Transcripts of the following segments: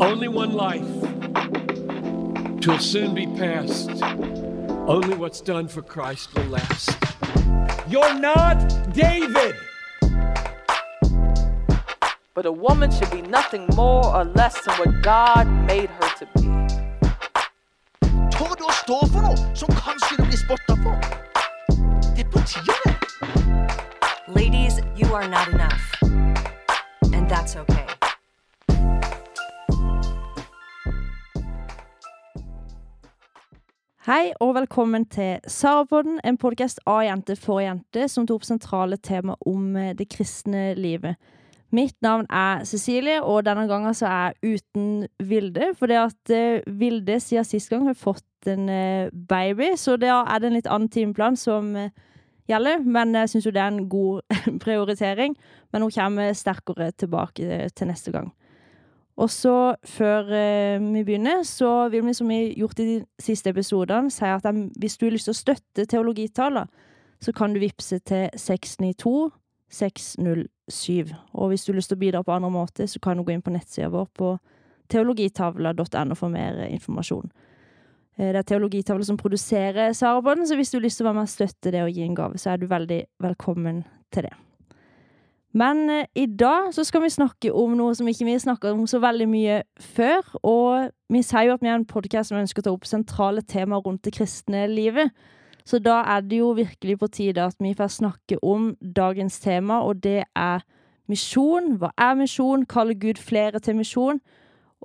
Only one life. Twill soon be past. Only what's done for Christ will last. You're not David! But a woman should be nothing more or less than what God made her to be. Tør å stå for noe som kanskje du blir spotta for? Det er på tide. Ladies, you are not enough. And that's okay. Hei og velkommen til Sarapodden, en podkast av jente for jente som tar opp sentrale tema om eh, det kristne livet. Mitt navn er Cecilie, og denne gangen så er jeg uten Vilde. For det at eh, Vilde siden sist gang har fått en eh, baby, så da er det en litt annen timeplan som gjelder. Men jeg syns jo det er en god prioritering. Men hun kommer sterkere tilbake til neste gang. Og så, før eh, vi begynner, så vil vi, som vi har gjort i de siste episodene, si at de, hvis du har lyst til å støtte Teologitaler, så kan du vippse til 692 607. Og hvis du har lyst til å bidra på andre måter, så kan du gå inn på nettsida vår på teologitavla.no for mer eh, informasjon. Eh, Det er Teologitavla som produserer Sarabånd, så hvis du har lyst til å være med og støtte det og gi en gave, så er du veldig velkommen til det. Men eh, i dag så skal vi snakke om noe som ikke vi har snakket om så veldig mye før. Og vi sier jo at vi er en podkast som ønsker å ta opp sentrale temaer rundt det kristne livet. Så da er det jo virkelig på tide at vi får snakke om dagens tema, og det er misjon. Hva er misjon? Kaller Gud flere til misjon?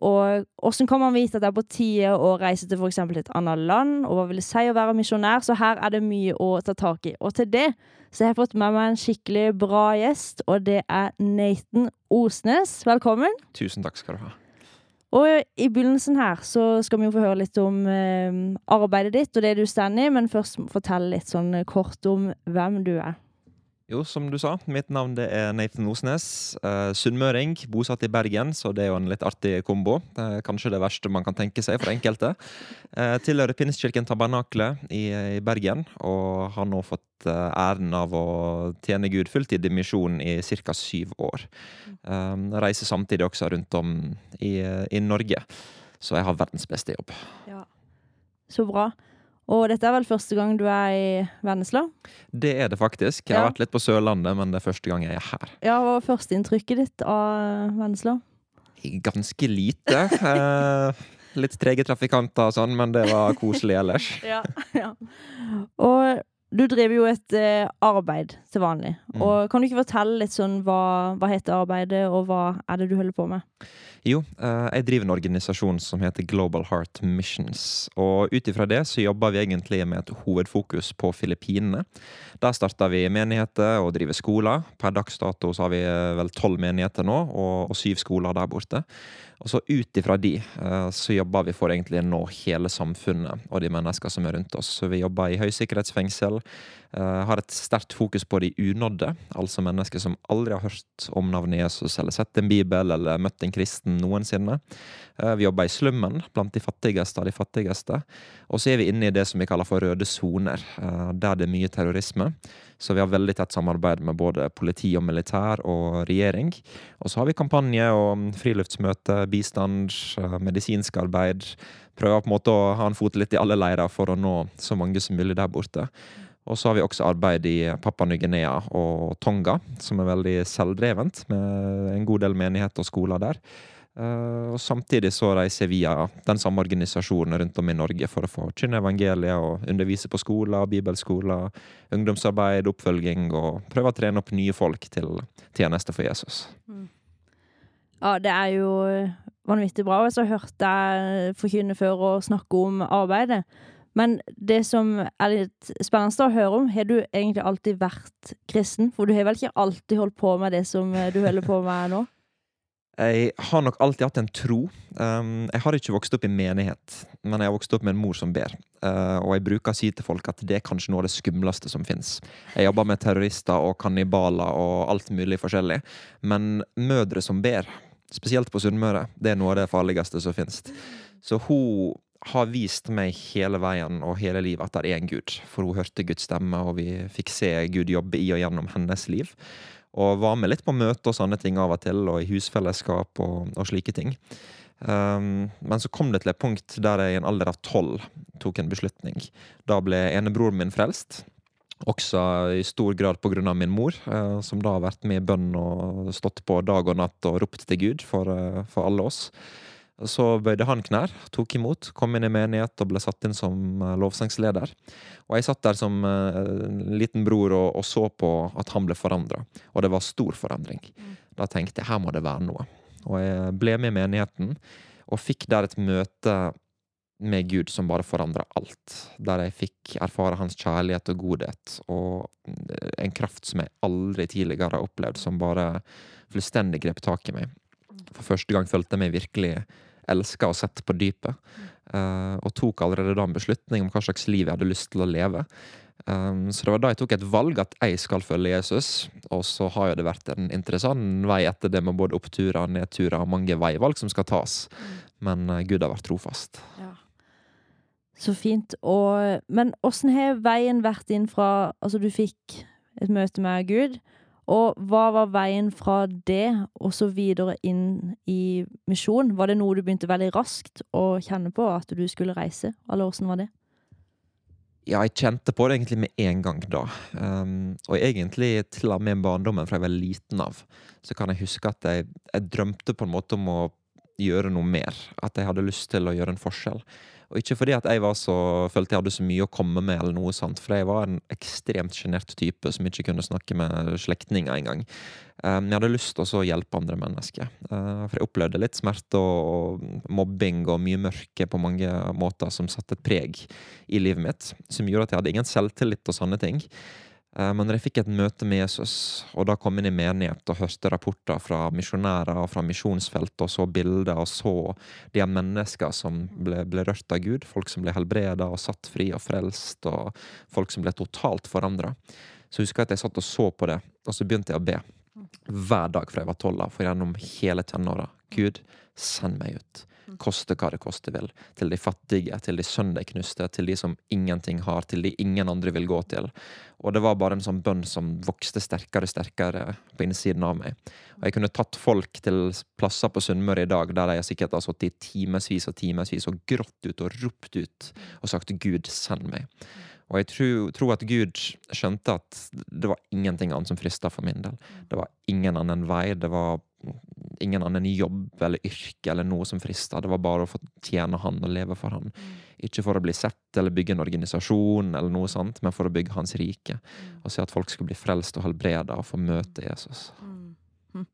Og åssen kan man vite at det er på tide å reise til f.eks. et annet land? Og hva vil det si å være misjonær? Så her er det mye å ta tak i. Og til det så jeg har fått med meg en skikkelig bra gjest, og det er Nathan Osnes. Velkommen. Tusen takk skal du ha. Og i begynnelsen her så skal vi jo få høre litt om eh, arbeidet ditt og det du står i, men først fortell litt sånn kort om hvem du er. Jo, som du sa, mitt navn det er Nathan Osnes. Uh, Sunnmøring, bosatt i Bergen, så det er jo en litt artig kombo. Er kanskje det verste man kan tenke seg for enkelte. Uh, tilhører Pinstkirken Tabernakle i, i Bergen, og har nå fått uh, æren av å tjene Gud fulltid i misjon i ca. syv år. Reiser samtidig også rundt om i, i Norge, så jeg har verdens beste jobb. Ja. Så bra. Og dette er vel første gang du er i Vennesla? Det er det faktisk. Jeg har Ja. vært litt på Sørlandet, men det er første gang jeg er her. Ja, hva var førsteinntrykket ditt av Vennesla? Ganske lite. Eh, litt trege trafikanter og sånn, men det var koselig ellers. Ja, ja. Og du driver jo et eh, arbeid til vanlig. Mm. Og kan du ikke fortelle litt sånn hva, hva heter arbeidet, og hva er det du holder på med? Jo, eh, jeg driver en organisasjon som heter Global Heart Missions. Og ut ifra det så jobber vi egentlig med et hovedfokus på Filippinene. Der starter vi menigheter og driver skoler. Per dags dato så har vi eh, vel tolv menigheter nå, og, og syv skoler der borte. Og så ut ifra de eh, så jobber vi for egentlig nå hele samfunnet og de mennesker som er rundt oss. Så vi jobber i høysikkerhetsfengsel. eh, har et sterkt fokus på de unådde, altså mennesker som aldri har hørt om navnet Jesus eller sett en bibel eller møtt en kristen noensinne. Eh, vi jobber i slummen, blant de fattigste av de fattigste. Og så er vi inne i det som vi kaller for røde soner, der det er mye terrorisme. Så vi har veldig tett samarbeid med både politi og militær og regjering. Og så har vi kampanje og friluftsmøte, bistand, eh, medisinsk arbeid. Prøver på en måte å ha en fot litt i alle leirer for å nå så mange som mulig der borte. Og så har vi også arbeid i Papua Ny-Guinea og Tonga, som er veldig selvdrevent, med en god del menighet og skoler der. Eh, og samtidig så jeg via den samme organisasjonen rundt om i Norge for å få forkynne evangeliet og undervise på skoler, bibelskoler, ungdomsarbeid, oppfølging og prøve å trene opp nye folk til tjeneste for Jesus. Ja, det er jo vanvittig bra. Og så har jeg forkynne før og snakke om arbeidet. Men det som er litt spennende å høre om, har du egentlig alltid vært kristen? For du har vel ikke alltid holdt på med det som du holder på med nå? Jeg har nok alltid hatt en tro. Um, jeg har ikke vokst opp i menighet, men jeg har vokst opp med en mor som ber. Uh, og jeg bruker å si til folk at det er kanskje noe av det skumleste som fins. Jeg jobber med terrorister og kannibaler og alt mulig forskjellig. Men mødre som ber, spesielt på Sunnmøre, det er noe av det farligste som fins. Så hun har vist meg hele veien og hele livet at det er en Gud. For hun hørte Guds stemme, og vi fikk se Gud jobbe i og gjennom hennes liv. Og var med litt på møte og sånne ting av og til, og i husfellesskap og, og slike ting. Um, men så kom det til et punkt der jeg i en alder av tolv tok en beslutning. Da ble enebroren min frelst. Også i stor grad pga. min mor, uh, som da har vært med i bønn og stått på dag og natt og ropt til Gud for, uh, for alle oss. Så bøyde han knær, tok imot, kom inn i menighet og ble satt inn som eh, lovsangsleder. Og jeg satt der som uh, liten bror og, og, så på at han ble forandra. Og det var stor forandring. Mm. Da tenkte jeg her må det være noe. Og jeg ble med i menigheten, og fikk der et møte med Gud som bare forandra alt. Der jeg fikk erfare hans kjærlighet og godhet, og en kraft som jeg aldri tidligere har opplevd, som bare fullstendig grep tak i meg. For første gang følte jeg meg virkelig elska og sett på dypet. Uh, og tok allerede da en beslutning om hva slags liv jeg hadde lyst til å leve. Um, så det var da jeg tok et valg at jeg skal følge Jesus. Og så har jo det vært en interessant vei etter det med både oppturer nedturer og mange veivalg som skal tas. Men uh, Gud har vært trofast. Ja. Så fint. Og, men åssen har veien vært inn fra Altså, du fikk et møte med Gud. Og hva var veien fra det og så videre inn i misjon? Var det noe du begynte veldig raskt å kjenne på, at du skulle reise? Eller åssen var det? Ja, jeg kjente på det egentlig med en gang da. Um, og egentlig til og med barndommen fra jeg var liten av, så kan jeg huske at jeg, jeg drømte på en måte om å gjøre noe mer. At jeg hadde lyst til å gjøre en forskjell. Og ikke fordi at jeg var så, følte jeg hadde så mye å komme med, eller noe sånt, for jeg var en ekstremt sjenert type som ikke kunne snakke med slektninger engang. Um, jeg hadde lyst til å hjelpe andre mennesker. Uh, for jeg opplevde litt smerte og, mobbing og mye mørke på mange måter som satte et preg i livet mitt, som gjorde at jeg hadde ingen selvtillit og sånne ting. Eh, men jeg fikk et møte med Jesus, og da kom inn i menighet og hørte rapporter fra misjonærer og fra misjonsfeltet, og så bilder og så de mennesker som ble, ble rørt av Gud, folk som ble helbreda og satt fri og frelst, og folk som ble totalt forandra, så husker jeg at jeg satt og så på det, og så begynte jeg å be. Hver dag fra jeg var tolv for gjennom hele tenåra. Gud, send meg ut koste hva det koste vil. Til de fattige, til de søndagknuste, til de som ingenting har, til de ingen andre vil gå til. Og det var bare en sånn bønn som vokste sterkere og sterkere på innsiden av meg. Og jeg kunne tatt folk til plasser på Sunnmøre i dag der de sikkert har sittet i timevis og timevis og grått ut og ropt ut og sagt 'Gud, send meg'. Og jeg tror, tror, at Gud skjønte at det var ingenting annet som frista for min del. Det var ingen annen vei. Det var ingen annen jobb eller yrke eller noe som frista. Det var bare å få tjene han og leve for han. Mm. Ikke for å bli sett eller bygge en organisasjon, eller noe sånt, men for å bygge hans rike. Mm. Og se at folk skulle bli frelst og helbreda og få møte Jesus. Mm. Hm.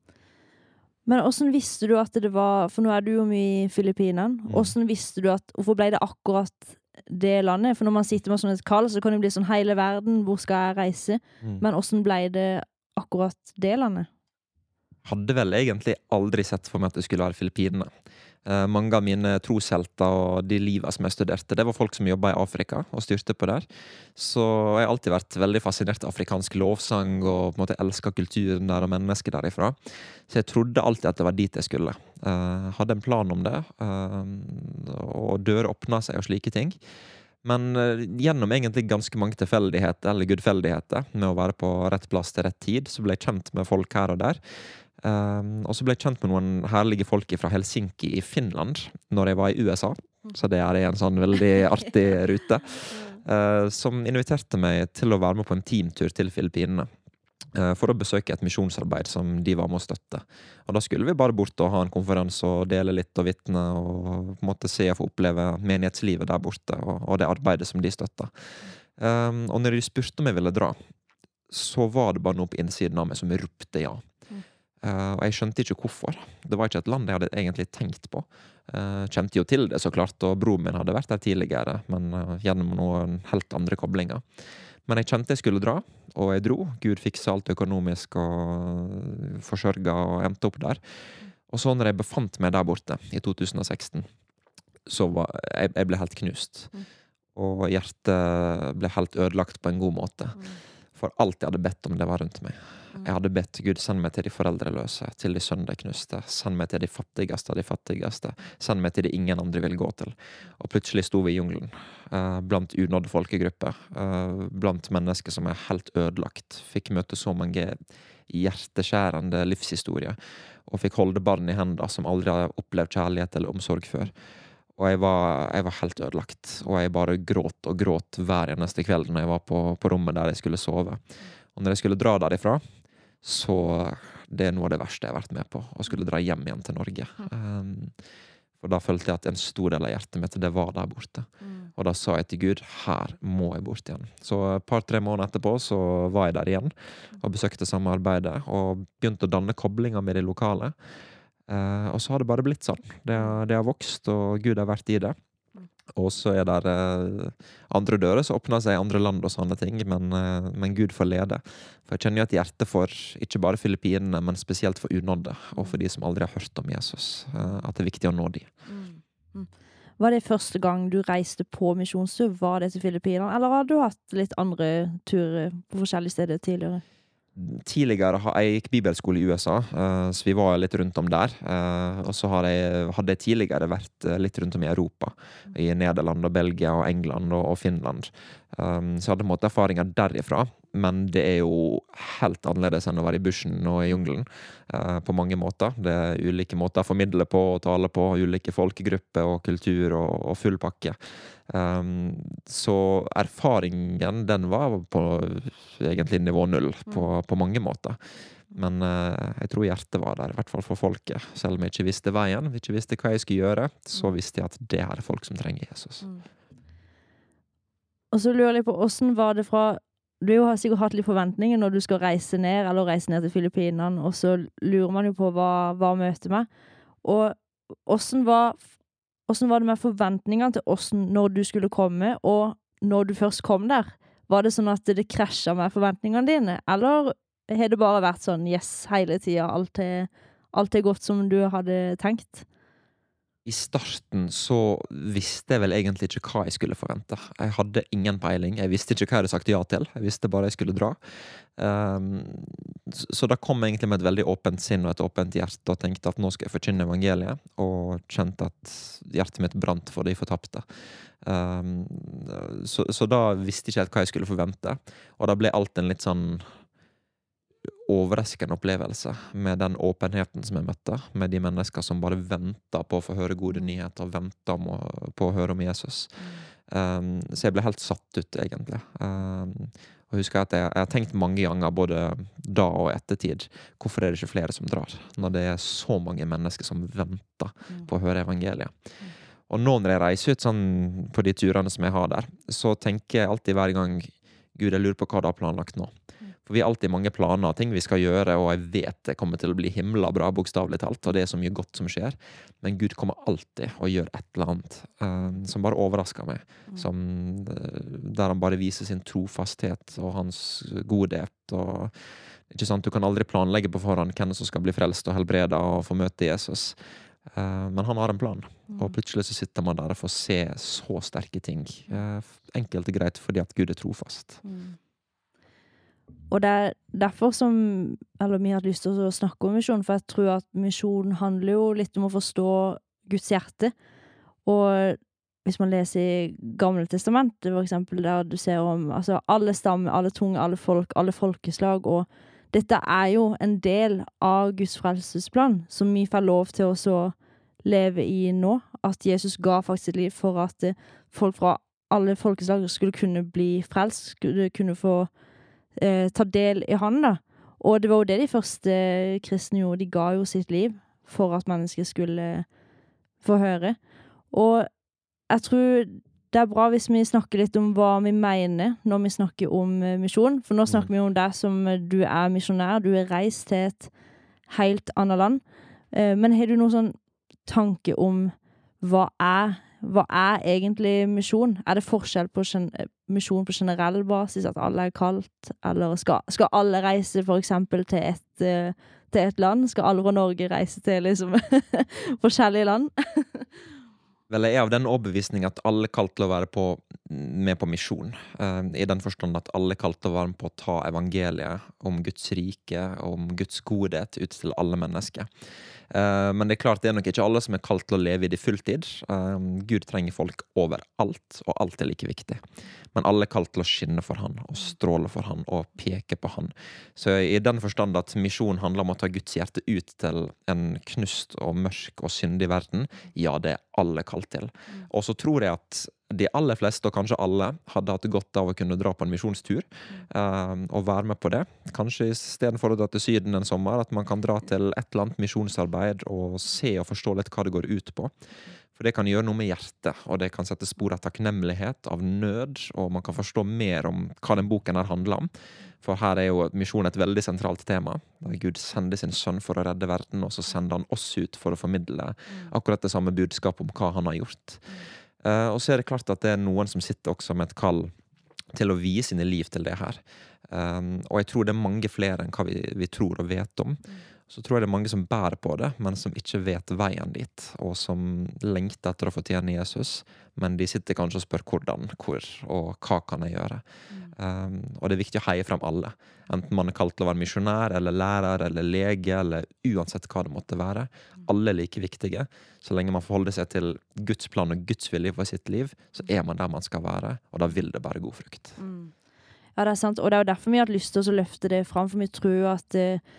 Men åssen visste du at det var For nå er du jo mye i Filippinene. Åssen visste du at Hvorfor ble det akkurat det landet? For når man sitter med sånn et kall, så kan det bli sånn hele verden, hvor skal jeg reise? Men åssen ble det akkurat det landet? Hadde vel egentlig aldri sett for meg at det skulle være Filippinene. Eh, mange av mine troshelter og de liva som jeg studerte, det var folk som jobba i Afrika og styrte på der. Så jeg har alltid vært veldig fascinert av afrikansk lovsang og på en måte elska kulturen der og mennesket derifra. Så jeg trodde alltid at det var dit jeg skulle. Eh, hadde en plan om det, eh, og dører åpna seg og slike ting. Men uh, gjennom egentlig ganske mange tilfeldigheter, eller gudfeldigheter, med å være på rett plass til rett tid, så ble jeg kjent med folk her og der. Um, og så ble jeg kjent med noen herlige folk fra Helsinki i Finland når jeg var i USA. Så det er en sånn veldig artig rute. Uh, som inviterte meg til å være med på en teamtur til Filippinene. Uh, for å besøke et misjonsarbeid som de var med å støtte. Og Da skulle vi bare bort og ha en konferanse og dele litt og vitne og på en måte se og få oppleve menighetslivet der borte og, og det arbeidet som de støtta. Um, og når de spurte om jeg ville dra, så var det bare noe på innsiden av meg som ropte ja. Uh, og jeg skjønte ikke hvorfor. Det var ikke et land jeg hadde egentlig tenkt på. Uh, kjente jo til det, så klart, og broren min hadde vært der tidligere, men uh, gjennom noen helt andre koblinger. Men jeg kjente jeg skulle dra, og jeg dro. Gud fiksa alt økonomisk og forsørga og endte opp der. Og så når jeg befant meg der borte i 2016, så var jeg, jeg ble helt knust. Mm. Og hjertet ble helt ødelagt på en god måte. Mm. For alt jeg hadde bedt om, det var rundt meg. Jeg hadde bedt Gud send meg til de foreldreløse, til de sønderknuste. Send meg til de fattigste av de fattigste. Send meg til de ingen andre vil gå til. Og plutselig sto vi i jungelen, eh, blant unådde folkegrupper. eh, blant mennesker som er helt ødelagt. Fikk møte så mange hjerteskjærende livshistorier. og fikk holde barn i hendene som aldri har opplevd kjærlighet eller omsorg før. Og jeg var, jeg var helt ødelagt, og jeg bare gråt og gråt hver eneste kveld når jeg var på, på rommet der jeg skulle sove. Og når jeg skulle dra derifra, så Det er noe av det verste jeg har vært med på, å skulle dra hjem igjen til Norge. Um, for da følte jeg at en stor del av hjertet mitt det var der borte. Og da sa jeg til Gud her må jeg bort igjen. Så et par-tre måneder etterpå så var jeg der igjen og besøkte samarbeidet og begynte å danne koblinger med de lokale. Eh, og så har det bare blitt sånn. Det, det har vokst, og Gud har vært i det. Og så er det uh, andre dører som åpner seg i andre land og sånne ting, men, uh, men Gud får lede. For jeg kjenner jo et hjerte for ikke bare Filippinene, men spesielt for unådde, og for de som aldri har hørt om Jesus. eh, at det er viktig å nå de. Var det første gang du reiste på misjonstur? Var det til Filippinene, eller har du hatt litt andre turer på forskjellige steder tidligere? Tidligere jeg gikk bibelskole i USA, eh, så vi var litt rundt om der. Eh, og så hadde jeg tidligere vært eh, litt rundt om i Europa. I Nederland og Belgia og England og, Finland. Så jeg hadde på en måte erfaringer derifra. Men det er jo helt annerledes enn å være i bushen og i jungelen. eh, på mange måter. Det er ulike måter å formidle på og tale på. Ulike folkegrupper og kultur og, og full pakke. Um, så erfaringen, den var på egentlig nivå null på, på mange måter. Men eh, jeg tror hjertet var der, i hvert fall for folket. Selv om jeg ikke visste veien, ikke visste hva jeg skulle gjøre, så visste jeg at det her er folk som trenger Jesus. Og så lurer jeg på, åssen var det fra Du har sikkert hatt litt forventninger når du skal reise ned, eller reise ned til Filippinene, og så lurer man jo på hva, hva møter meg. Og åssen var, var det med forventningene til åssen når du skulle komme, og når du først kom der? Var det sånn at det krasja med forventningene dine, eller har det bare vært sånn yes hele tida, alt alt er godt som du hadde tenkt? I starten så visste jeg vel egentlig ikke hva jeg skulle forvente. Jeg hadde ingen peiling. Jeg visste ikke hva jeg hadde sagt ja til. Jeg visste bare jeg skulle dra. Um, så, da kom jeg egentlig med et veldig åpent sinn og et åpent hjerte og tenkte at nå skal jeg forkynne evangeliet, og kjente at hjertet mitt brant for de fortapte. Um, så, så da visste jeg ikke helt hva jeg skulle forvente, og da ble alt en litt sånn overraskende opplevelse med den åpenheten som jeg møtte, med de mennesker som bare venta på å få høre gode nyheter, venta på å høre om Jesus. Um, så jeg ble helt satt ut, egentlig. Um, og husker at jeg, jeg har tenkt mange ganger, både da og ettertid, hvorfor er det ikke flere som drar? Når det er så mange mennesker som venter på å høre evangeliet. Og nå når jeg reiser ut sånn på de turene som jeg har der, så tenker jeg alltid hver gang Gud, jeg lurer på hva du har planlagt nå. For vi har alltid mange planer og ting vi skal gjøre, og jeg vet det kommer til å bli himla bra, bokstavelig talt, og det er så mye godt som skjer. Men Gud kommer alltid og gjør et eller annet eh, som bare overrasker meg. Som, eh, der han bare viser sin trofasthet og hans godhet. og ikke sant? Du kan aldri planlegge på forhånd hvem som skal bli frelst og helbreda og få møte Jesus. Eh, men han har en plan, og plutselig så sitter man der og får se så sterke ting. Enkelt og greit fordi at Gud er trofast. Og det er derfor som Eller vi har hatt lyst til å snakke om misjon, for jeg tror at misjon handler jo litt om å forstå Guds hjerte. Og hvis man leser i Gamle testamentet, for eksempel, der du ser om altså, alle stammer, alle tunge, alle folk, alle folkeslag, og dette er jo en del av Guds frelsesplan, som vi får lov til å leve i nå. At Jesus ga faktisk sitt liv for at folk fra alle folkeslag skulle kunne bli frelst, skulle kunne få eh, ta del i han, da. Og det var jo det de første kristne gjorde. De ga jo sitt liv for at mennesker skulle eh, få høre. Og jeg tror det er bra hvis vi snakker litt om hva vi mener når vi snakker om eh, misjon. For nå snakker vi om deg som eh, du er misjonær. Du er reist til et helt annet land. Eh, men har du noen sånn tanke om hva er hva er egentlig misjon? Er det forskjell på misjon på generell basis, at alle er kalt, eller skal, skal alle reise for eksempel til et, eh, til et land? Skal alle fra Norge reise til liksom forskjellige land? Vel, jeg er av den overbevisning at alle er kalt til å være på, med på misjon. eh, I den forstand at alle er kalt til å være med på å ta evangeliet om Guds rike, om Guds godhet, ut til alle mennesker. Eh, men det er klart det er nok ikke alle som er kalt til å leve i det fulltid. Eh, Gud trenger folk overalt, og alt er like viktig. Men alle er kalt til å skinne for Han, og stråle for Han, og peke på Han. Så i den forstand at misjon handler om å ta Guds hjerte ut til en knust og mørk og syndig verden, ja, det er alle kalt til. Og så tror jeg at de aller fleste, og kanskje alle, hadde hatt godt av å kunne dra på en misjonstur. eh, og være med på det. Kanskje istedenfor å dra til Syden en sommer, at man kan dra til et eller annet misjonsarbeid og se og forstå litt hva det går ut på. For det kan gjøre noe med hjertet, og det kan sette spor av takknemlighet, av nød, og man kan forstå mer om hva den boken her handler om. For her er jo misjon et veldig sentralt tema. Der Gud sender sin sønn for å redde verden, og så sender han oss ut for å formidle akkurat det samme budskapet om hva han har gjort. Eh, og så er det klart at det er noen som sitter også med et kall til å vie sine liv til det her. Um, og jeg tror det er mange flere enn hva vi, vi tror og vet om. Så tror jeg det er mange som bærer på det, men som ikke vet veien dit. Og som lengter etter å få tjene Jesus, men de sitter kanskje og spør hvordan, hvor, og hva kan jeg gjøre. Um, og det er viktig å heie frem alle. Enten man er kalt til å være misjonær eller lærer eller lege eller uansett hva det måtte være. Alle er like viktige. Så lenge man forholder seg til Guds plan og Guds vilje for sitt liv, så er man der man skal være, og da vil det bære god frukt. Ja, det er sant. Og det er jo derfor vi har hatt lyst til å løfte det fram, for vi tror at eh,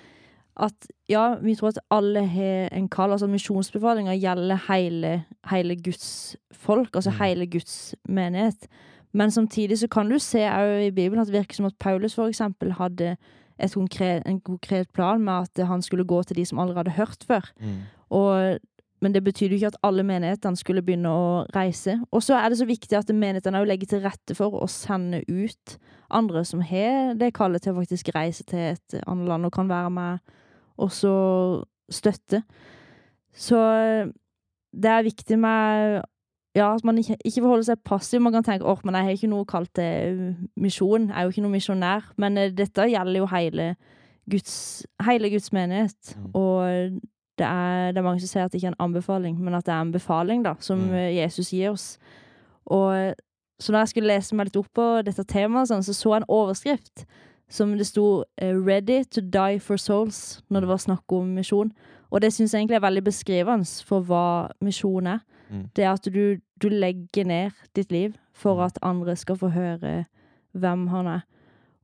at ja, vi tror at alle har en kall. Altså misjonsbefalinga gjelder hele, hele Guds folk, altså hele Guds menighet. Men samtidig så kan du se òg i Bibelen at det virker som at Paulus for eksempel hadde et konkret, en konkret plan med at han skulle gå til de som aldri hadde hørt før. Og, men det betydde jo ikke at alle menighetene skulle begynne å reise. Og så er det så viktig at menighetene òg legger til rette for å sende ut andre som har det kallet til å faktisk reise til et annet land og kan være med og så støtte. Så det er viktig med ja, at man ikke, ikke forholder seg passiv. Man kan tenke åh, men jeg har ikke noe kalt til misjon. Jeg er jo ikke noe misjonær. Men eh, dette gjelder jo hele Guds, hele Guds menighet. Og det er, det er mange som sier at det ikke er en anbefaling, men at det er en befaling, da, som mm. Jesus gir oss. Og så når jeg skulle lese meg litt opp på dette temaet, sånn, så så jeg en overskrift som det sto eh, 'Ready to die for souls' når det var snakk om misjon. Og det syns jeg egentlig er veldig beskrivende for hva misjon er. Mm. Det er at du, du legger ned ditt liv for at andre skal få høre hvem han er.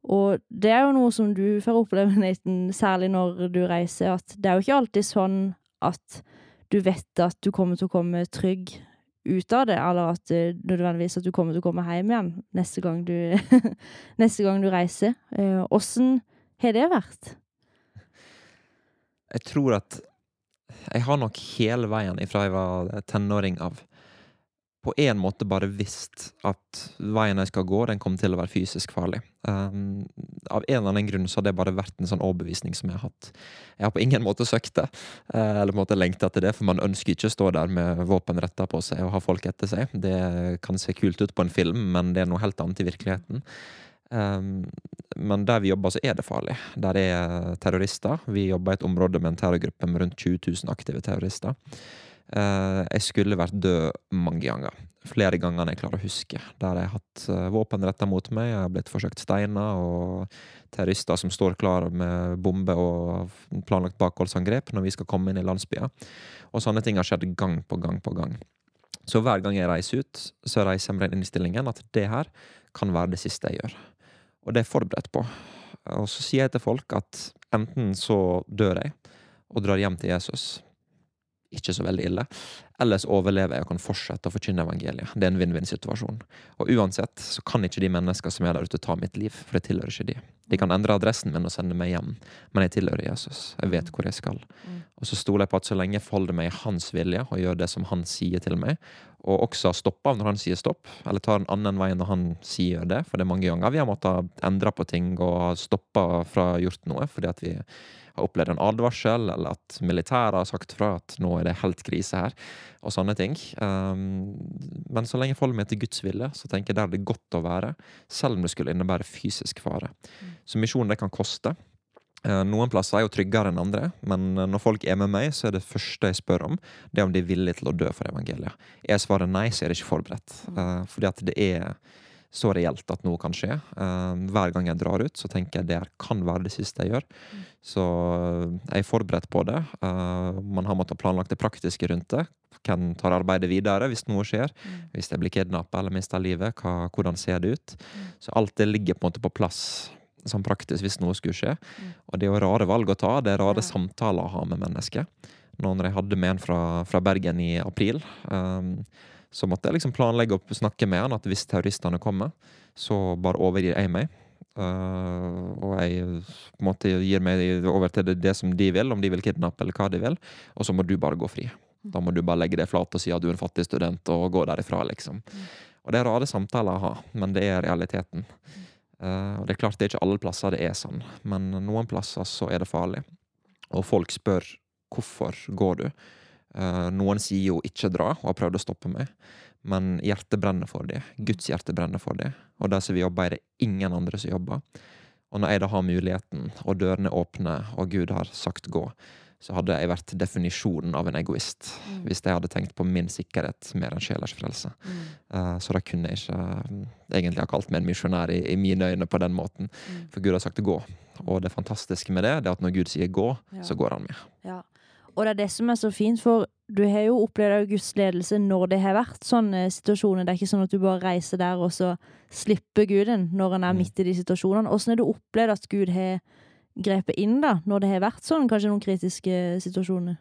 Og det er jo noe som du får oppleve, Nathan, særlig når du reiser, at det er jo ikke alltid sånn at du vet at du kommer til å komme trygg ut av det, eller at eh, nødvendigvis at du kommer til å komme hjem igjen neste gang du, neste gang du reiser. Eh, Åssen har det vært? Jeg tror at jeg har nok hele veien ifra jeg var tenåring av på en måte bare visst at veien jeg skal gå, den kommer til å være fysisk farlig. Um, av en eller annen grunn så har det bare vært en sånn overbevisning som jeg har hatt. Jeg har på ingen måte søkt det, eh, eller på en måte lengta etter det, for man ønsker ikke å stå der med våpen retta på seg og ha folk etter seg. Det kan se kult ut på en film, men det er noe helt annet i virkeligheten. Um, men der vi jobber, så er det farlig. Der er terrorister. Vi jobber i et område med en terrorgruppe med rundt 20 000 aktive terrorister. Eh, jeg skulle vært død mange ganger. Flere ganger enn jeg klarer å huske. Der jeg har hatt eh, våpen retta mot meg, jeg har blitt forsøkt steina, og terrorister som står klar med bombe og planlagt bakholdsangrep når vi skal komme inn i landsbyer. Og sånne ting har skjedd gang på gang på gang. Så hver gang jeg reiser ut, så reiser jeg med den innstillingen at det her kan være det siste jeg gjør. Og det er jeg forberedt på. Og så sier jeg til folk at enten så dør jeg og drar hjem til Jesus, ikke så veldig ille. Ellers overlever jeg og kan fortsette å forkynne evangeliet. Det er en vinn-vinn-situasjon. Og uansett så kan ikke de mennesker som er der ute, ta mitt liv, for det tilhører ikke de. De kan endre adressen min og sende meg hjem, men jeg tilhører Jesus. Jeg vet hvor jeg skal. Og så stoler jeg på at så lenge jeg forholder meg i hans vilje og gjør det som han sier til meg, og også stopper når han sier stopp, eller tar en annen vei når han sier det, for det er mange ganger vi har måttet endre på ting og stoppa fra gjort noe fordi at vi har opplevd en advarsel, eller at militæret har sagt fra at nå er det helt krise her, og sånne ting. Um, men så lenge jeg forholder meg til Guds vilje, så tenker jeg der er godt å være, selv om det skulle innebære fysisk fare. Så misjonen, det kan koste. Uh, Noen plasser er jo tryggere enn andre, men eh, når folk er med meg, så er det første jeg spør om, det er om de er villige til å dø for evangeliet. Er svaret nei, så er det ikke forberedt. Uh, Fordi at det er så reelt at noe kan skje. Eh, hver gang jeg drar ut, så tenker jeg det her kan være det siste jeg gjør. Så jeg er forberedt på det. Eh, man har måttet planlagt det praktiske rundt det. Hvem tar arbeidet videre hvis noe skjer? Hvis jeg blir kidnappa eller mister livet, hva, hvordan ser det ut? Så alt det ligger på en måte på plass sånn praktisk hvis noe skulle skje. Og det er jo rare valg å ta. Det er rare Ja. samtaler å ha med mennesker. Nå når jeg hadde med en fra, fra Bergen i april, um, så måtte jeg liksom planlegge og snakke med han at hvis terroristene kommer, så bare overgir jeg meg. Uh, og jeg på en måte gir meg over til det, det som de vil, om de vil kidnappe eller hva de vil. Og så må du bare gå fri. Da må du bare legge deg flat og si at du er en fattig student, og gå derifra, liksom. Og det er rare samtaler å ha, men det er realiteten. Uh, og det er klart det er ikke alle plasser det er sånn, men noen plasser så er det farlig. Og folk spør hvorfor går du? Eh, noen sier jo ikke dra, og har prøvd å stoppe meg. Men hjertet brenner for det. Guds hjerte brenner for det. Og der som vi jobber, er det ingen andre som jobber. Og når jeg da har muligheten, og dørene er åpne, og Gud har sagt gå, så hadde jeg vært definisjonen av en egoist. Hvis jeg hadde tenkt på min sikkerhet mer enn sjelers frelse. Eh, Så da kunne jeg ikke mm, egentlig ha kalt meg en misjonær i, i mine øyne på den måten. For Gud har sagt gå. Og det fantastiske med det, det er at når Gud sier gå, Ja. så går han med. Ja. Og det er det som er så fint, for du har jo opplevd Guds ledelse når det har vært sånne situasjoner. Det er ikke sånn at du bare reiser der, og så slipper Guden når en er Mm. midt i de situasjonene. Åssen har du opplevd at Gud har grepet inn da, når det har vært sånn, kanskje noen kritiske situasjoner?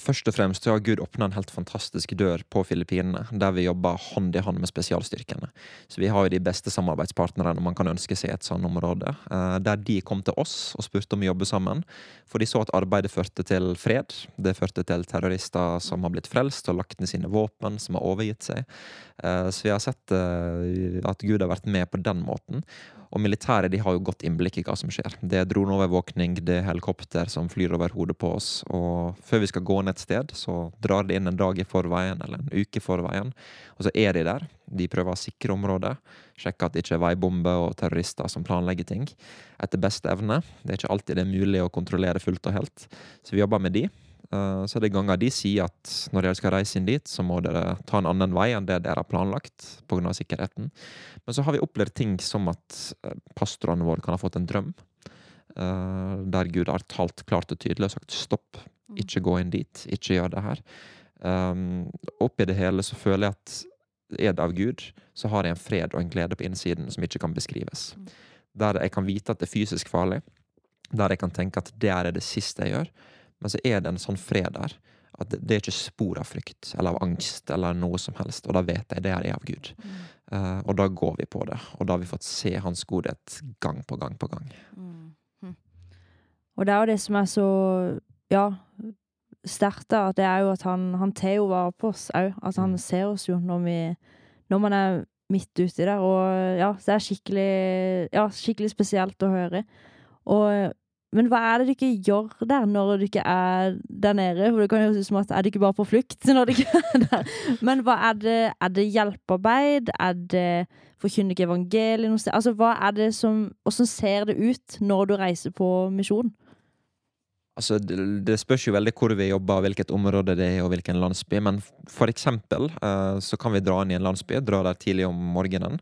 Først og fremst så har Gud åpna en helt fantastisk dør på Filippinene, der vi jobber hånd i hånd med spesialstyrkene. Så vi har jo de beste samarbeidspartnerne man kan ønske seg i et sånt område. eh, Der de kom til oss og spurte om å jobbe sammen. For de så at arbeidet førte til fred. Det førte til terrorister som har blitt frelst og lagt ned sine våpen, som har overgitt seg. Eh, Så vi har sett eh, at Gud har vært med på den måten. Og militæret de har jo godt innblikk i hva som skjer. Det er droneovervåkning, det er helikopter som flyr over hodet på oss. Og før vi skal gå ned et sted, så drar de inn en dag i forveien, eller en uke i forveien. Og så er de der. De prøver å sikre området. Sjekke at det ikke er veibomber og terrorister som planlegger ting. Etter beste evne. Det er ikke alltid det er mulig å kontrollere fullt og helt. Så vi jobber med de. Eh, Så er det ganger de sier at når dere skal reise inn dit, så må dere ta en annen vei enn det dere har planlagt pga. sikkerheten. Men så har vi opplevd ting som at eh, pastorene våre kan ha fått en drøm. eh, Der Gud har talt klart og tydelig og sagt stopp, ikke gå inn dit, ikke gjør det her. Oppi det hele så føler jeg at er det av Gud, så har jeg en fred og en glede på innsiden som ikke kan beskrives. Der jeg kan vite at det er fysisk farlig. Der jeg kan tenke at det er det siste jeg gjør. Men så er det en sånn fred der. At det, det er ikke spor av frykt eller av angst eller noe som helst. Og da vet jeg det er av Gud. Eh, og da går vi på det. Og da har vi fått se hans godhet gang på gang på gang. Og det er jo det som er så, ja, sterkt da, at det er jo at han, han tar jo vare på oss òg. At han ser oss jo når vi, når man er midt uti der. Og ja, det er skikkelig, ja, skikkelig spesielt å høre. Og, men hva er det du ikke gjør der når du ikke er der nede? For det kan jo høres ut som at er du ikke bare på flukt når du ikke er der? Men hva er det? Er det hjelpearbeid? Er det forkynne ikke evangeliet? Altså, hva er det som Hvordan ser det ut når du reiser på misjon? Altså, det, det spørs jo veldig hvor vi jobber, hvilket område det er og hvilken landsby. Men for eksempel uh, så kan vi dra inn i en landsby, dra der tidlig om morgenen.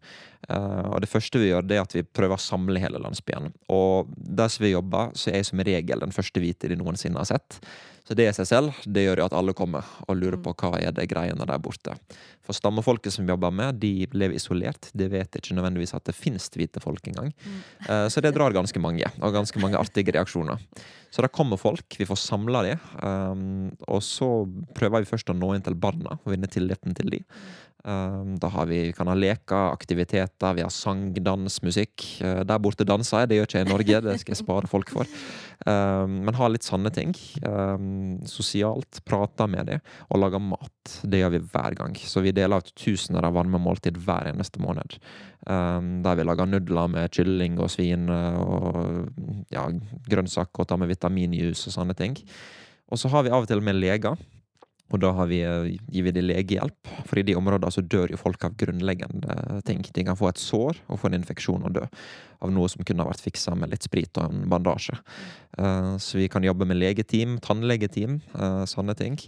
Uh, og det første vi gjør, det er at vi prøver å samle hele landsbyen. Og der som vi jobber, så er jeg som regel den første hvite de noensinne har sett. Så det i seg selv, det gjør jo at alle kommer og lurer på hva er det greiene der borte. For stammefolket som vi jobber med, de lever isolert. De vet ikke nødvendigvis at det finnes hvite folk engang. Uh, Så det drar ganske mange, og ganske mange artige reaksjoner. Så da kommer folk, vi får samla dem. um, og så prøver vi først å nå inn til barna og vinne tilliten til de. Um, da har vi, vi kan ha leker, aktiviteter, vi har sang, dans, musikk. Uh, der borte danser jeg, det gjør ikke jeg i Norge, det skal jeg spare folk for. Um, men ha litt sanne ting. Um, sosialt, prate med dem, og lage mat. Det gjør vi hver gang. Så vi deler ut tusener av varme måltid hver eneste måned. Der vi lager nudler med kylling og svin uh, og ja, grønnsaker og tar med vitaminjuice og sånne ting. Og så har vi av og til med leger. Og da vi, eh, gir vi dem legehjelp, for i de områdene så dør jo folk av grunnleggende ting. De kan få et sår og få en infeksjon og dø av noe som kunne vært fiksa med litt sprit og en bandasje. Eh, Så vi kan jobbe med legeteam, tannlegeteam, eh, sånne ting.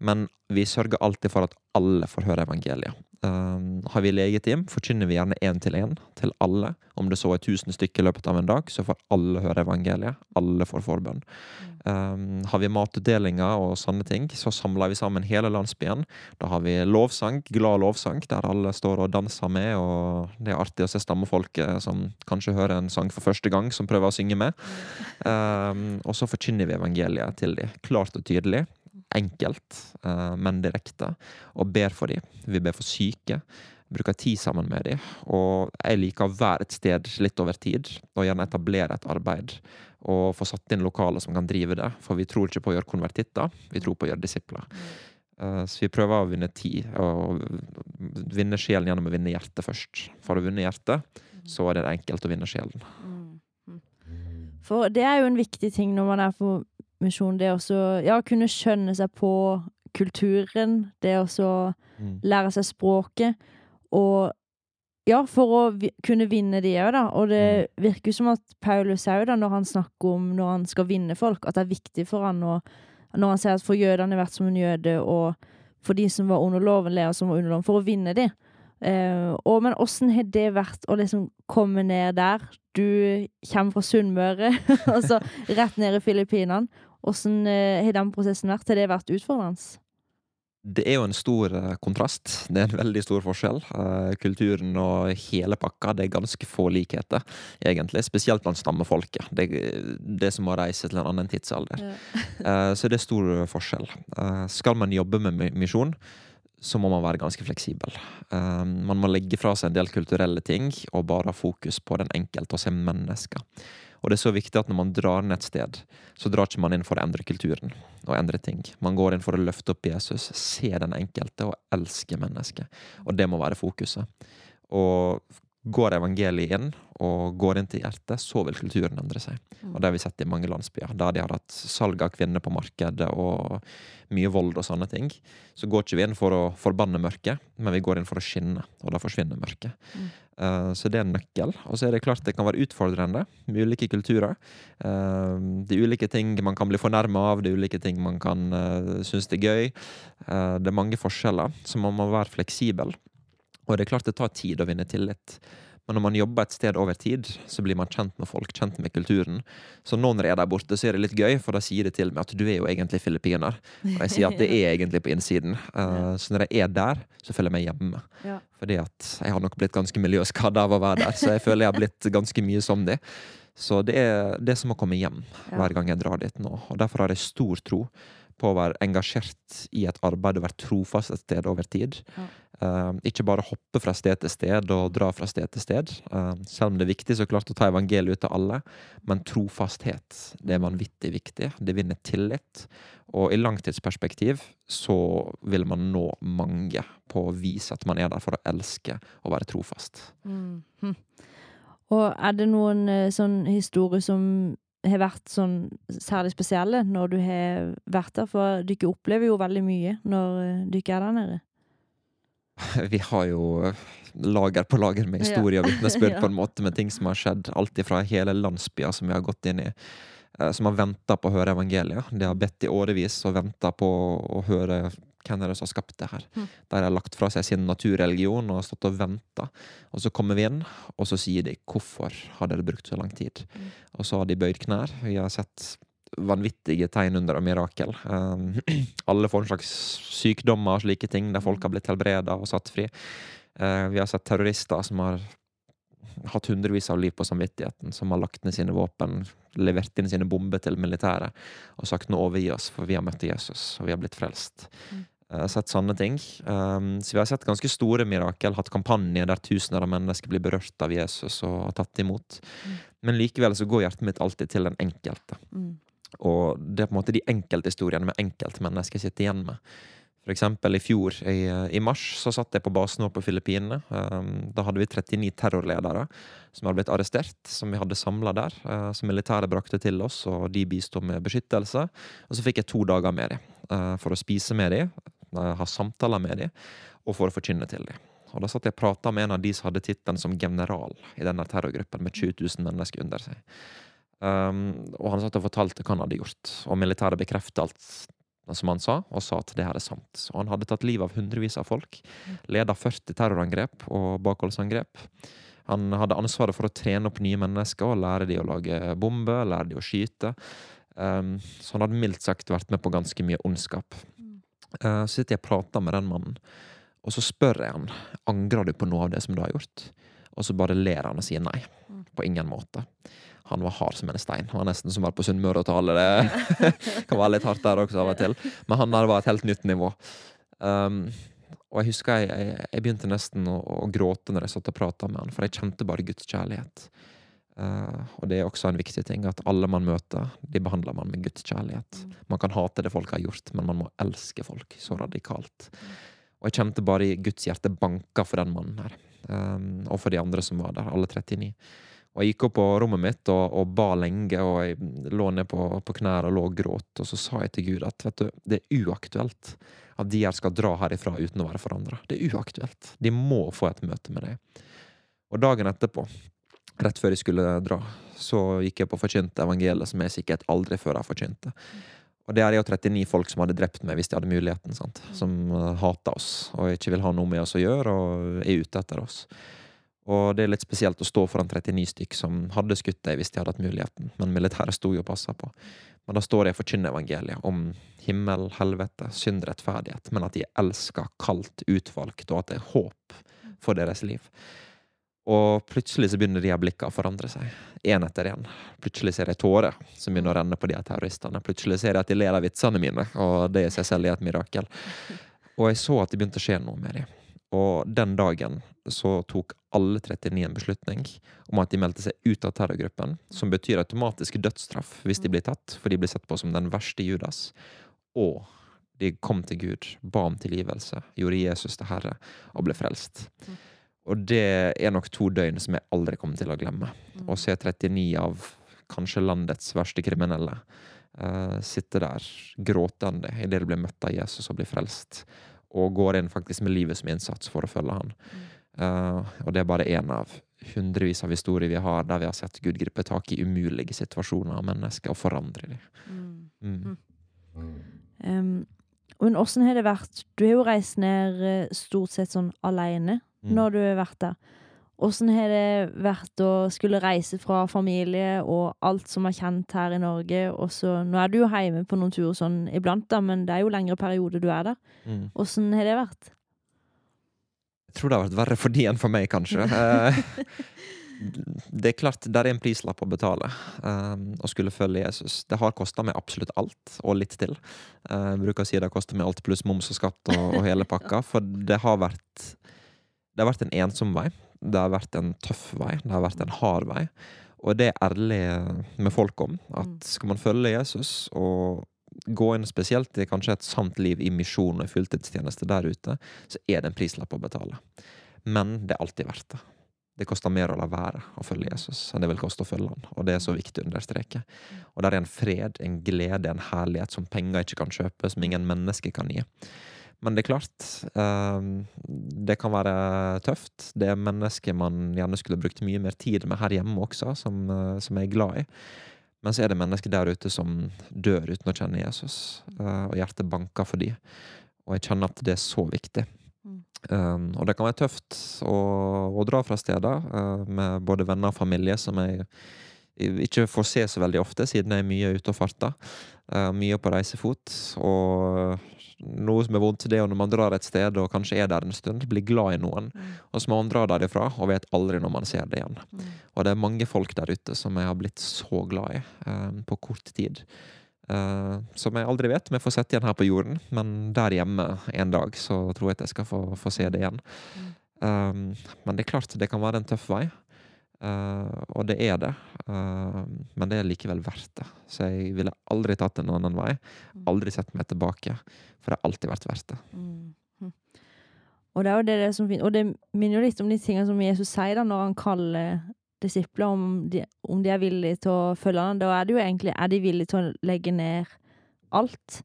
Men vi sørger alltid for at alle får høre evangeliet. Um, har vi legeteam, forkynner vi gjerne én til én til alle. Om det så er tusen stykker i løpet av en dag, så får alle høre evangeliet. Alle får forbønn. Um, har vi matutdelinger og sånne ting, så samler vi sammen hele landsbyen. Da har vi lovsang, glad lovsang, der alle står og danser med. Og det er artig å se stammefolket som kanskje hører en sang for første gang, som prøver å synge med. Um, og så forkynner vi evangeliet til dem, klart og tydelig enkelt, uh, men direkte, og ber for dem. Vi ber for syke. Bruker tid sammen med dem. Og jeg liker å være et sted litt over tid, og gjerne etablere et arbeid. Og få satt inn lokaler som kan drive det. For vi tror ikke på å gjøre konvertitter, vi tror på å gjøre disipler. Uh, så vi prøver å vinne tid, og vinne sjelen gjennom å vinne hjertet først. For å vinne hjertet, så er det enkelt å vinne sjelen. For det er jo en viktig ting når man er på misjon, det å Ja, kunne skjønne seg på kulturen, det å Mm. lære seg språket, og ja, for å vi kunne vinne de òg, da. Og det virker jo som at Paulus òg, da, når han snakker om når han skal vinne folk, at det er viktig for han å Når han sier at for jødene vært som en jøde, og for de som var under loven, lærer som var under loven, for å vinne de. Eh, og, men åssen har det vært å liksom komme ned der? Du kommer fra Sunnmøre, og så rett ned i Filippinene. Åssen eh, har den prosessen vært? Har det vært utfordrende? Det er jo en stor eh, kontrast. Det er en veldig stor forskjell. Kulturen og hele pakka, det er ganske få likheter, egentlig. Spesielt blant stammefolket. Det, det som må reise til en annen tidsalder. Ja. så det er stor forskjell. Skal man jobbe med mi- misjon, så må man være ganske fleksibel. Eh, man må legge fra seg en del kulturelle ting og bare ha fokus på den enkelte og se mennesker. Og det er så viktig at når man drar ned et sted, så drar ikke man inn for å endre kulturen og endre ting. Man går inn for å løfte opp Jesus, se den enkelte og elske mennesket. Og det må være fokuset. Og går evangeliet inn og går inn til hjertet, så vil kulturen endre seg. Og det har vi sett i mange landsbyer, der de har hatt salg av kvinner på markedet og mye vold og sånne ting. Så går ikke vi inn for å forbanne mørket, men vi går inn for å skinne, og da forsvinner mørket. Eh, Så det er en nøkkel. Og så er det klart det kan være utfordrende med ulike kulturer. De Det er ulike ting man kan bli fornærma av, det er ulike ting man kan uh, synes det er gøy. Eh, Det er mange forskjeller, så man må være fleksibel. Og det er klart det tar tid å vinne tillit. Men når man jobber et sted over tid, så blir man kjent med folk, kjent med kulturen. Så nå når jeg er der borte, så er det litt gøy, for da sier de til meg at du er jo egentlig filippiner. Og jeg sier at det er egentlig på innsiden. Eh, Så når jeg er der, så føler jeg meg hjemme. Ja. Fordi at jeg har nok blitt ganske miljøskada av å være der, så jeg føler jeg har blitt ganske mye som de. Så det er det som å komme hjem hver gang jeg drar dit nå. Og derfor har jeg stor tro på å være engasjert i et arbeid og være trofast et sted over tid. Ja. Eh, ikke bare hoppe fra sted til sted og dra fra sted til sted. Eh, selv om det er viktig så klart å ta evangeliet ut til alle, men trofasthet det er vanvittig viktig. Det vinner tillit. Og i langtidsperspektiv så vil man nå mange på å vise at man er der for å elske og være trofast. Mm. Og er det noen eh, sånn historier som har vært sånn særlig spesielle når du har vært der? For dere opplever jo veldig mye når dere er der nede. Vi har jo lager på lager med historie og vitnesbyrd Ja. på en måte med ting som har skjedd. Alt ifra hele landsbyer som vi har gått inn i. eh, Som har venta på å høre evangeliet. De har bedt i årevis og venta på å høre hvem er det som har skapt det her. Mm. Der de har lagt fra seg sin naturreligion og har stått og venta. Og så kommer vi inn, og så sier de 'hvorfor har dere brukt så lang tid'? Mm. Og så har de bøyd knær. Vi har sett vanvittige tegn under og mirakel. Um, alle får en slags sykdommer og slike ting, der folk har blitt helbreda og satt fri. Eh, vi har sett terrorister som har hatt hundrevis av liv på samvittigheten, som har lagt ned sine våpen, levert inn sine bomber til militæret og sagt 'nå overgi oss, for vi har møtt Jesus, og vi har blitt frelst'. Jeg har sett sånne ting. Um, så vi har sett ganske store mirakel, hatt kampanjer der tusener av mennesker blir berørt av Jesus og har tatt imot. Men likevel så går hjertet mitt alltid til den enkelte. Mm. Og det er på en måte de enkelthistoriene med enkeltmennesker sitter igjen med. For eksempel i fjor, i, i mars, så satt jeg på basen vår på Filippinene. Um, da hadde vi 39 terrorledere som hadde blitt arrestert, som vi hadde samla der. Uh, som militæret brakte til oss, og de bisto med beskyttelse. Og så fikk jeg to dager med dem uh, for å spise med dem, uh, ha samtaler med dem, og for å forkynne til dem. Og da satt jeg og prata med en av de som hadde tittelen som general i denne terrorgruppen, med 20 000 mennesker under seg. Um, og han satt og fortalte hva han hadde gjort, og militæret bekreftet alt som han sa, og sa at det her er sant. Og han hadde tatt livet av hundrevis av folk, leda 40 terrorangrep og bakholdsangrep. Han hadde ansvaret for å trene opp nye mennesker og lære de å lage bomber, lære de å skyte. Um, så han hadde mildt sagt vært med på ganske mye ondskap. Uh, så sitter jeg og prater med den mannen, og så spør jeg han angrer du på noe av det som du har gjort. Og så bare ler han og sier nei. På ingen måte. Han var hard som en stein. Han var nesten som å være på Sunnmøre og tale. Det kan være litt hardt der også av og til. Men han der var et helt nytt nivå. Um, og jeg husker jeg, jeg, jeg begynte nesten å, å, gråte når jeg satt og prata med han, for jeg kjente bare Guds kjærlighet. Uh, og det er også en viktig ting, at alle man møter, de behandler man med Guds kjærlighet. Man kan hate det folk har gjort, men man må elske folk så radikalt. Og jeg kjente bare i Guds hjerte banka for den mannen her. Um, og for de andre som var der, alle 39. Og jeg gikk opp på rommet mitt og, og ba lenge, og jeg lå ned på, på knær og lå og gråt. Og så sa jeg til Gud at vet du, det er uaktuelt at de her skal dra herifra uten å være forandra. Det er uaktuelt. De må få et møte med deg. Og dagen etterpå, rett før jeg skulle dra, så gikk jeg på forkynte evangeliet, som jeg sikkert aldri før har forkynt. Og det er jo 39 folk som hadde drept meg hvis de hadde muligheten. Sant? Som uh, oss og ikke vil ha noe med oss å gjøre og er ute etter oss. Og det er litt spesielt å stå foran 39 stykk som hadde skutt deg hvis de hadde hatt muligheten, men militæret sto jo og passa på. Men da står de og forkynner evangeliet om himmel, helvete, synd, rettferdighet, men at de er elska, kalt, utvalgt, og at det er håp for deres liv. Og plutselig så begynner de her blikkene å forandre seg, én etter én. Plutselig ser jeg tårer som begynner å renne på de her terroristene. Plutselig ser jeg at de ler av vitsene mine, og det i seg selv er et mirakel. Og jeg så at det begynte å skje noe med dem. Og den dagen så tok alle 39 en beslutning om at de meldte seg ut av terrorgruppen, som betyr automatisk dødsstraff hvis de blir tatt, for de blir sett på som den verste Judas. Og de kom til Gud, ba om tilgivelse, gjorde Jesus til Herre og ble frelst. Og det er nok to døgn som jeg aldri kommer til å glemme. Å se 39 av kanskje landets verste kriminelle uh, sitte der gråtende idet de blir møtt av Jesus og blir frelst, og går inn faktisk med livet som innsats for å følge han. Uh, og det er bare én av hundrevis av historier vi har der vi har sett Gud gripe tak i umulige situasjoner av mennesker og forandre dem. Mm. Um, men åssen har det vært? Du har jo reist ned eh, stort sett sånn aleine Mm. når du har vært der. Åssen har det vært å skulle reise fra familie og alt som er kjent her i Norge, og så Nå er du jo hjemme på noen turer sånn iblant, da, men det er jo lengre periode du er der. Mm. Har det vært? Jeg tror det har vært verre for de enn for meg, kanskje. Eh, det er klart, det er en prislapp å betale um, å skulle følge Jesus. Det har kosta meg absolutt alt, og litt til. Uh, jeg bruker å si det har kosta meg alt pluss moms og skatt og, og hele pakka, for det har vært Det har vært en ensom vei. Det har vært en tøff vei. Det har vært en hard vei. Og det er ærlig med folk om. At skal man følge Jesus og gå inn spesielt i kanskje et sant liv i misjon og fulltidstjeneste der ute, så er det en prislapp å betale. Men det er alltid verdt det. Det koster mer å la være å følge Jesus enn det vil koste å følge han. Og det er så viktig å understreke. Og der er en fred, en glede, en herlighet som penger ikke kan kjøpe, som ingen mennesker kan gi. Men det er klart, eh, det kan være tøft. Det er mennesker man gjerne skulle brukt mye mer tid med her hjemme også, som, eh, som jeg er glad i. Men så er det mennesker der ute som dør uten å kjenne Jesus, eh, og hjertet banker for dem. Og jeg kjenner at det er så viktig. Um, og det kan være tøft å, å dra fra steder uh, med både venner og familie som jeg ikke får se så veldig ofte, siden jeg er mye ute og farter. Uh, mye på reisefot. Og noe som er vondt, det er når man drar et sted og kanskje er der en stund, blir glad i noen, og så må man dra derifra og vet aldri når man ser det igjen. Og det er mange folk der ute som jeg har blitt så glad i eh, på kort tid. Eh, som jeg aldri vet om jeg får sett igjen her på jorden, men der hjemme en dag så tror jeg at jeg skal få, få se det igjen. Um, men det er klart, det kan være en tøff vei. Uh, og det er det. Uh, men det er likevel verdt det. Så jeg ville aldri tatt en annen vei. Aldri sett meg tilbake. For det har alltid vært verdt det. Og det er jo det, det som finner Og det minner jo litt om de tingene som Jesus sier da når han kaller disipler, om de, om de er villige til å følge han. Da er det jo egentlig Er de villige til å legge ned alt?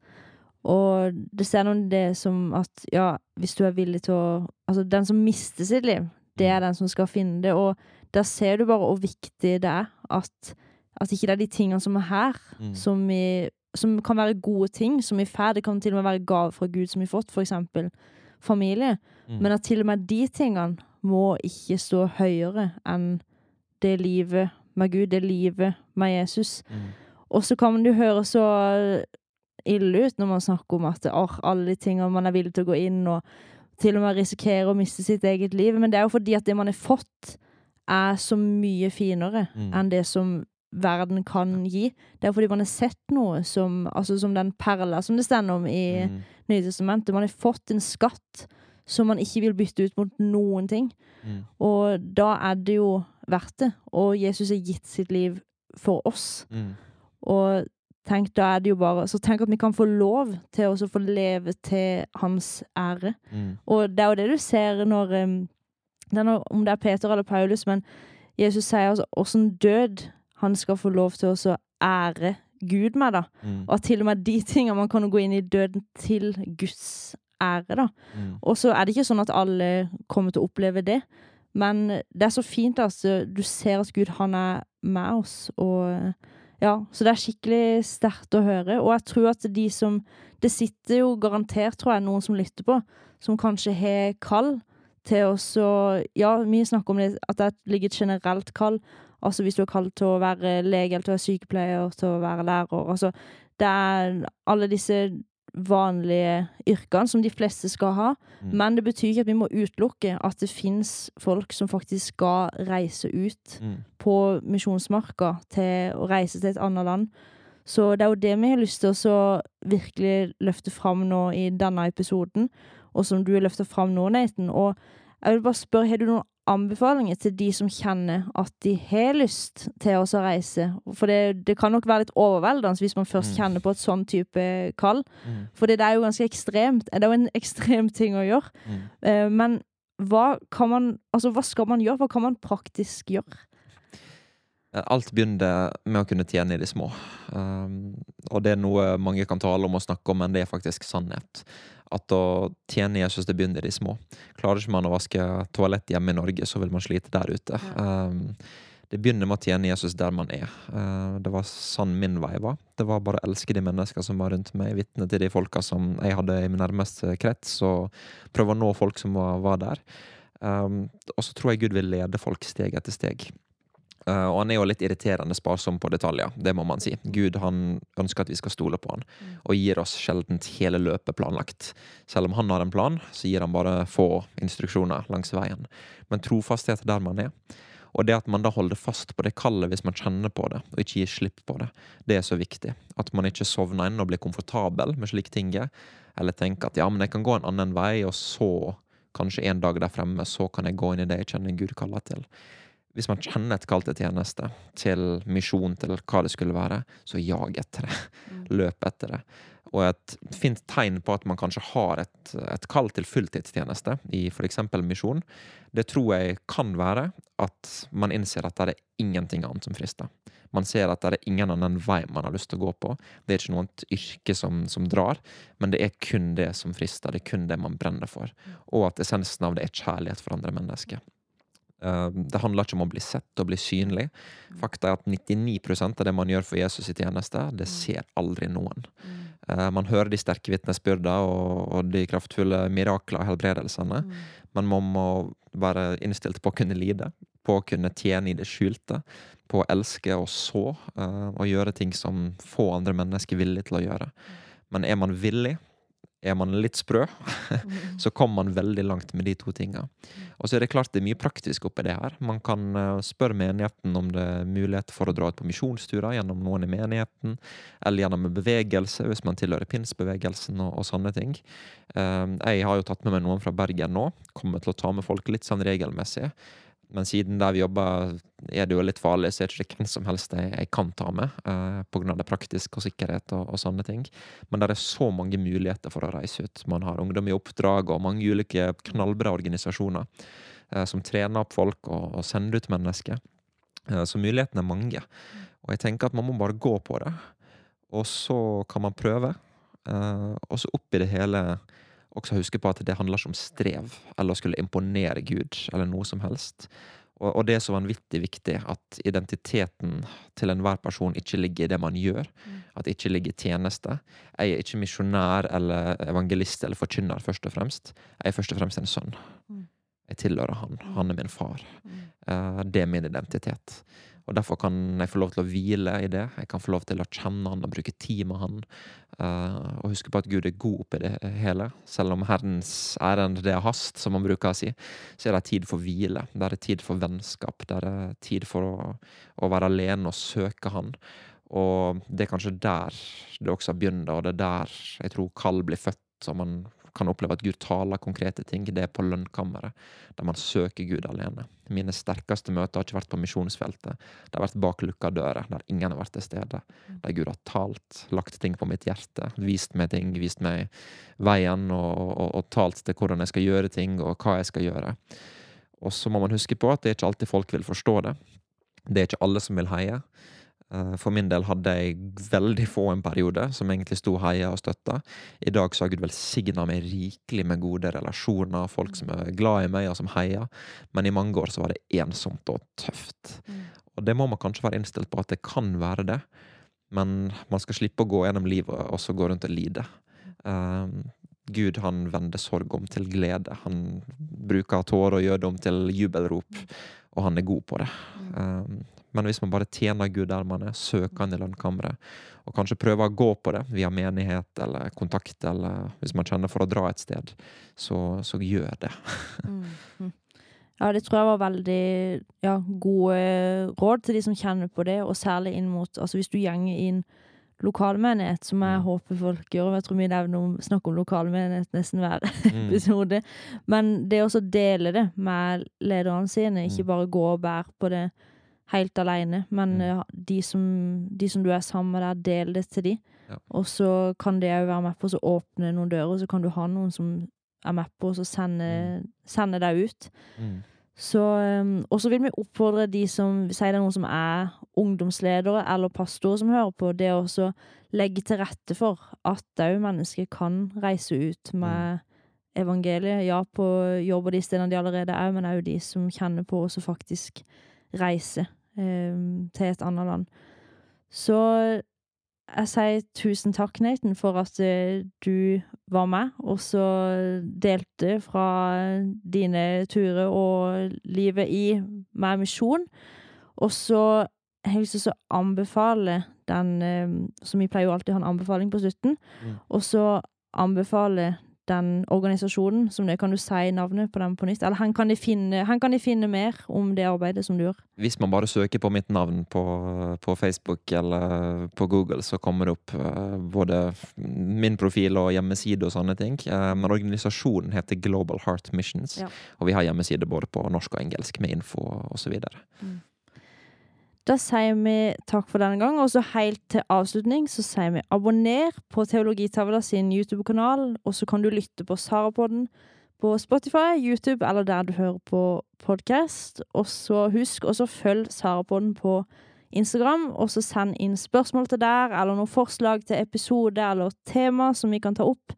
Og det ser noe det som at ja, hvis du er villig til å Altså, den som mister sitt liv, det er den som skal finne det. Og der ser du bare hvor viktig det er at, at ikke det er de tingene som er her, Mm. som vi som kan være gode ting som vi får. Det kan til og med være gave fra Gud som vi har fått, for eksempel familie. Mm. Men at til og med de tingene må ikke stå høyere enn det livet med Gud, det livet med Jesus. Mm. Og så kan det jo høre så ille ut når man snakker om at or, alle de tingene man er villig til å gå inn og til og med risikere å miste sitt eget liv. Men det er jo fordi at det man har fått, er så mye finere Mm. enn det som verden kan gi. Det er fordi man har sett noe som Altså som den perla som det står om i Mm. Nytestamentet. Man har fått en skatt som man ikke vil bytte ut mot noen ting. Mm. Og da er det jo verdt det. Og Jesus har gitt sitt liv for oss. Mm. Og tenk, da er det jo bare Så tenk at vi kan få lov til å få leve til hans ære. Mm. Og det er jo det du ser når um, når, Om det er Peter eller Paulus, men Jesus sier altså åssen død han skal få lov til å ære Gud med, da. Mm. Og at til og med de tingene man kan gå inn i døden til Guds ære, da. Mm. Og så er det ikke sånn at alle kommer til å oppleve det, men det er så fint altså, du ser at Gud han er med oss, og ja, så det er skikkelig sterkt å høre, og jeg tror at de som, det sitter jo garantert, tror jeg, noen som lytter på, som kanskje har kall til å så, ja, vi snakker om det, at det ligger et generelt kall, altså hvis du er kalt til å være lege, eller til å være sykepleier, til å være lærer, altså, det er alle disse vanlige yrkene som de fleste skal ha, Mm. men det betyr ikke at vi må utelukke at det fins folk som faktisk skal reise ut Mm. på misjonsmarka til å reise til et annet land. Så det er jo det vi har lyst til å så virkelig løfte fram nå i denne episoden, og som du løfta fram nå, Nathan. Og jeg vil bare spørre, har du noen anbefalinger til de som kjenner at de har lyst til å reise? For det, det kan nok være litt overveldende hvis man først Mm. kjenner på et sånn type kall. Mm. For det er jo ganske ekstremt. Det er jo en ekstrem ting å gjøre. Mm. Eh, Men hva kan man Altså, hva skal man gjøre? Hva kan man praktisk gjøre? Alt begynner med å kunne tjene i det små. Um, og det er noe mange kan tale om og snakke om, men det er faktisk sannhet. At å tjene Jesus, det begynner i de små. Klarer ikke man å vaske toalett hjemme i Norge, så vil man slite der ute. Um, det begynner med å tjene Jesus der man er. Uh, det var sånn min vei var. Det var bare å elske de mennesker som var rundt meg, vitne til de folka som jeg hadde i min nærmeste krets, og prøve å nå folk som var, var der. Um, og så tror jeg Gud vil lede folk steg etter steg. Uh, og han er jo litt irriterende sparsom på detaljer, det må man si. Gud han ønsker at vi skal stole på han, og gir oss sjeldent hele løpet planlagt. Selv om han har en plan, så gir han bare få instruksjoner langs veien. Men trofasthet er der man er. Og det at man da holder fast på det kallet hvis man kjenner på det, og ikke gir slipp på det, det er så viktig. At man ikke sovner inn og blir komfortabel med slike ting. Eller tenker at ja, men jeg kan gå en annen vei, og så, kanskje en dag der fremme, så kan jeg gå inn i det jeg kjenner Gud kaller til hvis man kjenner et kall til tjeneste, til misjon, til hva det skulle være, så jag etter det. Løp etter det. Og et fint tegn på at man kanskje har et, et kall til fulltidstjeneste i f.eks. misjon, det tror jeg kan være at man innser at det er ingenting annet som frister. Man ser at det er ingen annen vei man har lyst til å gå på. Det er ikke noe yrke som, som drar, men det er kun det som frister. Det er kun det man brenner for. Og at essensen av det er kjærlighet for andre mennesker. Uh, det handler ikke om å bli sett og bli synlig. Fakta er at 99% av det man gjør for Jesus i tjeneste, det ser aldri noen. Uh, man hører de sterke vitnesbyrdene og, de kraftfulle mirakler og helbredelsene, men man må være innstilt på å kunne lide, på å kunne tjene i det skjulte, på å elske og så, uh, og gjøre ting som få andre mennesker er villige til å gjøre. Men er man villig, er man litt sprø, så kommer man veldig langt med de to tinga. Og så er det klart det er mye praktisk oppi det her. Man kan uh, spørre menigheten om det er mulighet for å dra ut på misjonsturer gjennom noen i menigheten, eller gjennom en bevegelse, hvis man tilhører pinsbevegelsen og, og sånne ting. Uh, jeg har jo tatt med meg noen fra Bergen nå, kommer til å ta med folk litt sånn regelmessig. Men siden der vi jobber er det jo litt farlig, så er det ikke hvem som helst jeg, jeg kan ta med. eh, Pga. det praktiske og sikkerhet og, og, sånne ting. Men det er så mange muligheter for å reise ut. Man har ungdom i oppdrag og mange ulike knallbra organisasjoner eh, som trener opp folk og, og sender ut mennesker. Eh, så mulighetene er mange. Og jeg tenker at man må bare gå på det. Og så kan man prøve. og så oppi det hele også huske på at det handler ikke om strev eller å skulle imponere Gud eller noe som helst. Og, og det er så vanvittig viktig at identiteten til enhver person ikke ligger i det man gjør. At det ikke ligger i tjeneste. Jeg er ikke misjonær eller evangelist eller forkynner, først og fremst. Jeg er først og fremst en sønn. Jeg tilhører han. Han er min far. Eh, det er min identitet. Og derfor kan jeg få lov til å hvile i det. Jeg kan få lov til å kjenne han og bruke tid med han. Uh, og huske på at Gud er god oppi det hele. Selv om Herrens ærend det er hast, som man bruker å si, så er det tid for hvile. Det er tid for vennskap. Det er tid for å, å være alene og søke han. Og det er kanskje der det også begynner, og det er der jeg tror kall blir født. Og man kan oppleve at Gud taler konkrete ting. Det er på lønnkammeret, der man søker Gud alene. Mine sterkeste møter har ikke vært på misjonsfeltet. Det har vært bak lukka dører, der ingen har vært til stede. Der Gud har talt, lagt ting på mitt hjerte, vist meg ting, vist meg veien, og, og, og talt til hvordan jeg skal gjøre ting, og hva jeg skal gjøre. Og så må man huske på at det er ikke alltid folk vil forstå det. Det er ikke alle som vil heie. Eh, For min del hadde jeg veldig få en periode som egentlig sto heia og støtta. I dag så har Gud velsigna meg rikelig med gode relasjoner, folk som er glad i meg og som heier. Men i mange år så var det ensomt og tøft. Og det må man kanskje være innstilt på at det kan være det. Men man skal slippe å gå gjennom livet og så gå rundt og lide. Um, Gud han vender sorg om til glede. Han bruker tårer og gjør det om til jubelrop, og han er god på det. Um, men hvis man bare tjener Gud der man er, søker han i lønnkammeret, og kanskje prøver å gå på det via menighet eller kontakt, eller hvis man kjenner for å dra et sted, så, så gjør det. Ja, det tror jeg var veldig ja, gode råd til de som kjenner på det, og særlig inn mot Altså hvis du gjenger inn lokalmenighet, som jeg håper folk gjør, og jeg tror vi om, snakker om lokalmenighet nesten hver episode, men det å dele det med lederne sine, ikke bare gå og bære på det helt alene, men mm. de, som, de som du er sammen med der, del det til de. Ja. Og så kan det òg være med på å åpne noen dører, og så kan du ha noen som er med på å sende, sende deg ut. Mm. Så, um, og så vil vi oppfordre de som sier det er noen som er ungdomsledere eller pastorer som hører på, det å også legge til rette for at òg mennesker kan reise ut med evangeliet. Ja, på jobb og de stedene de allerede er, men òg de som kjenner på å faktisk reise um, til et annet land. Så jeg sier tusen takk, Nathan, for at eh, du var med, og så delte fra dine turer og livet i med misjon. Og så har jeg lyst til å anbefale den eh, Som vi pleier jo alltid å ha en anbefaling på slutten. Og så anbefale den organisasjonen, som det kan du si navnet på den på nytt? Eller han kan de finne, han kan de finne mer om det arbeidet som du gjør. Hvis man bare søker på mitt navn på, på Facebook eller på Google, så kommer det opp eh, både min profil og hjemmeside og sånne ting. Eh, Men organisasjonen heter Global Heart Missions, Ja. og vi har hjemmeside både på norsk og engelsk med info så videre. Da sier vi takk for denne gang, og så helt til avslutning så sier vi abonner på Teologitavla sin YouTube-kanal, og så kan du lytte på Sarapodden på Spotify, YouTube eller der du hører på podkast. Og så husk også følg Sarapodden på Instagram, og så send inn spørsmål til der, eller noen forslag til episode eller tema som vi kan ta opp,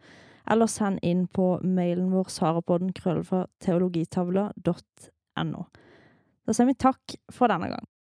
eller send inn på mailen vår sarapodden krøll fra teologitavla.no. Da sier vi takk for denne gang.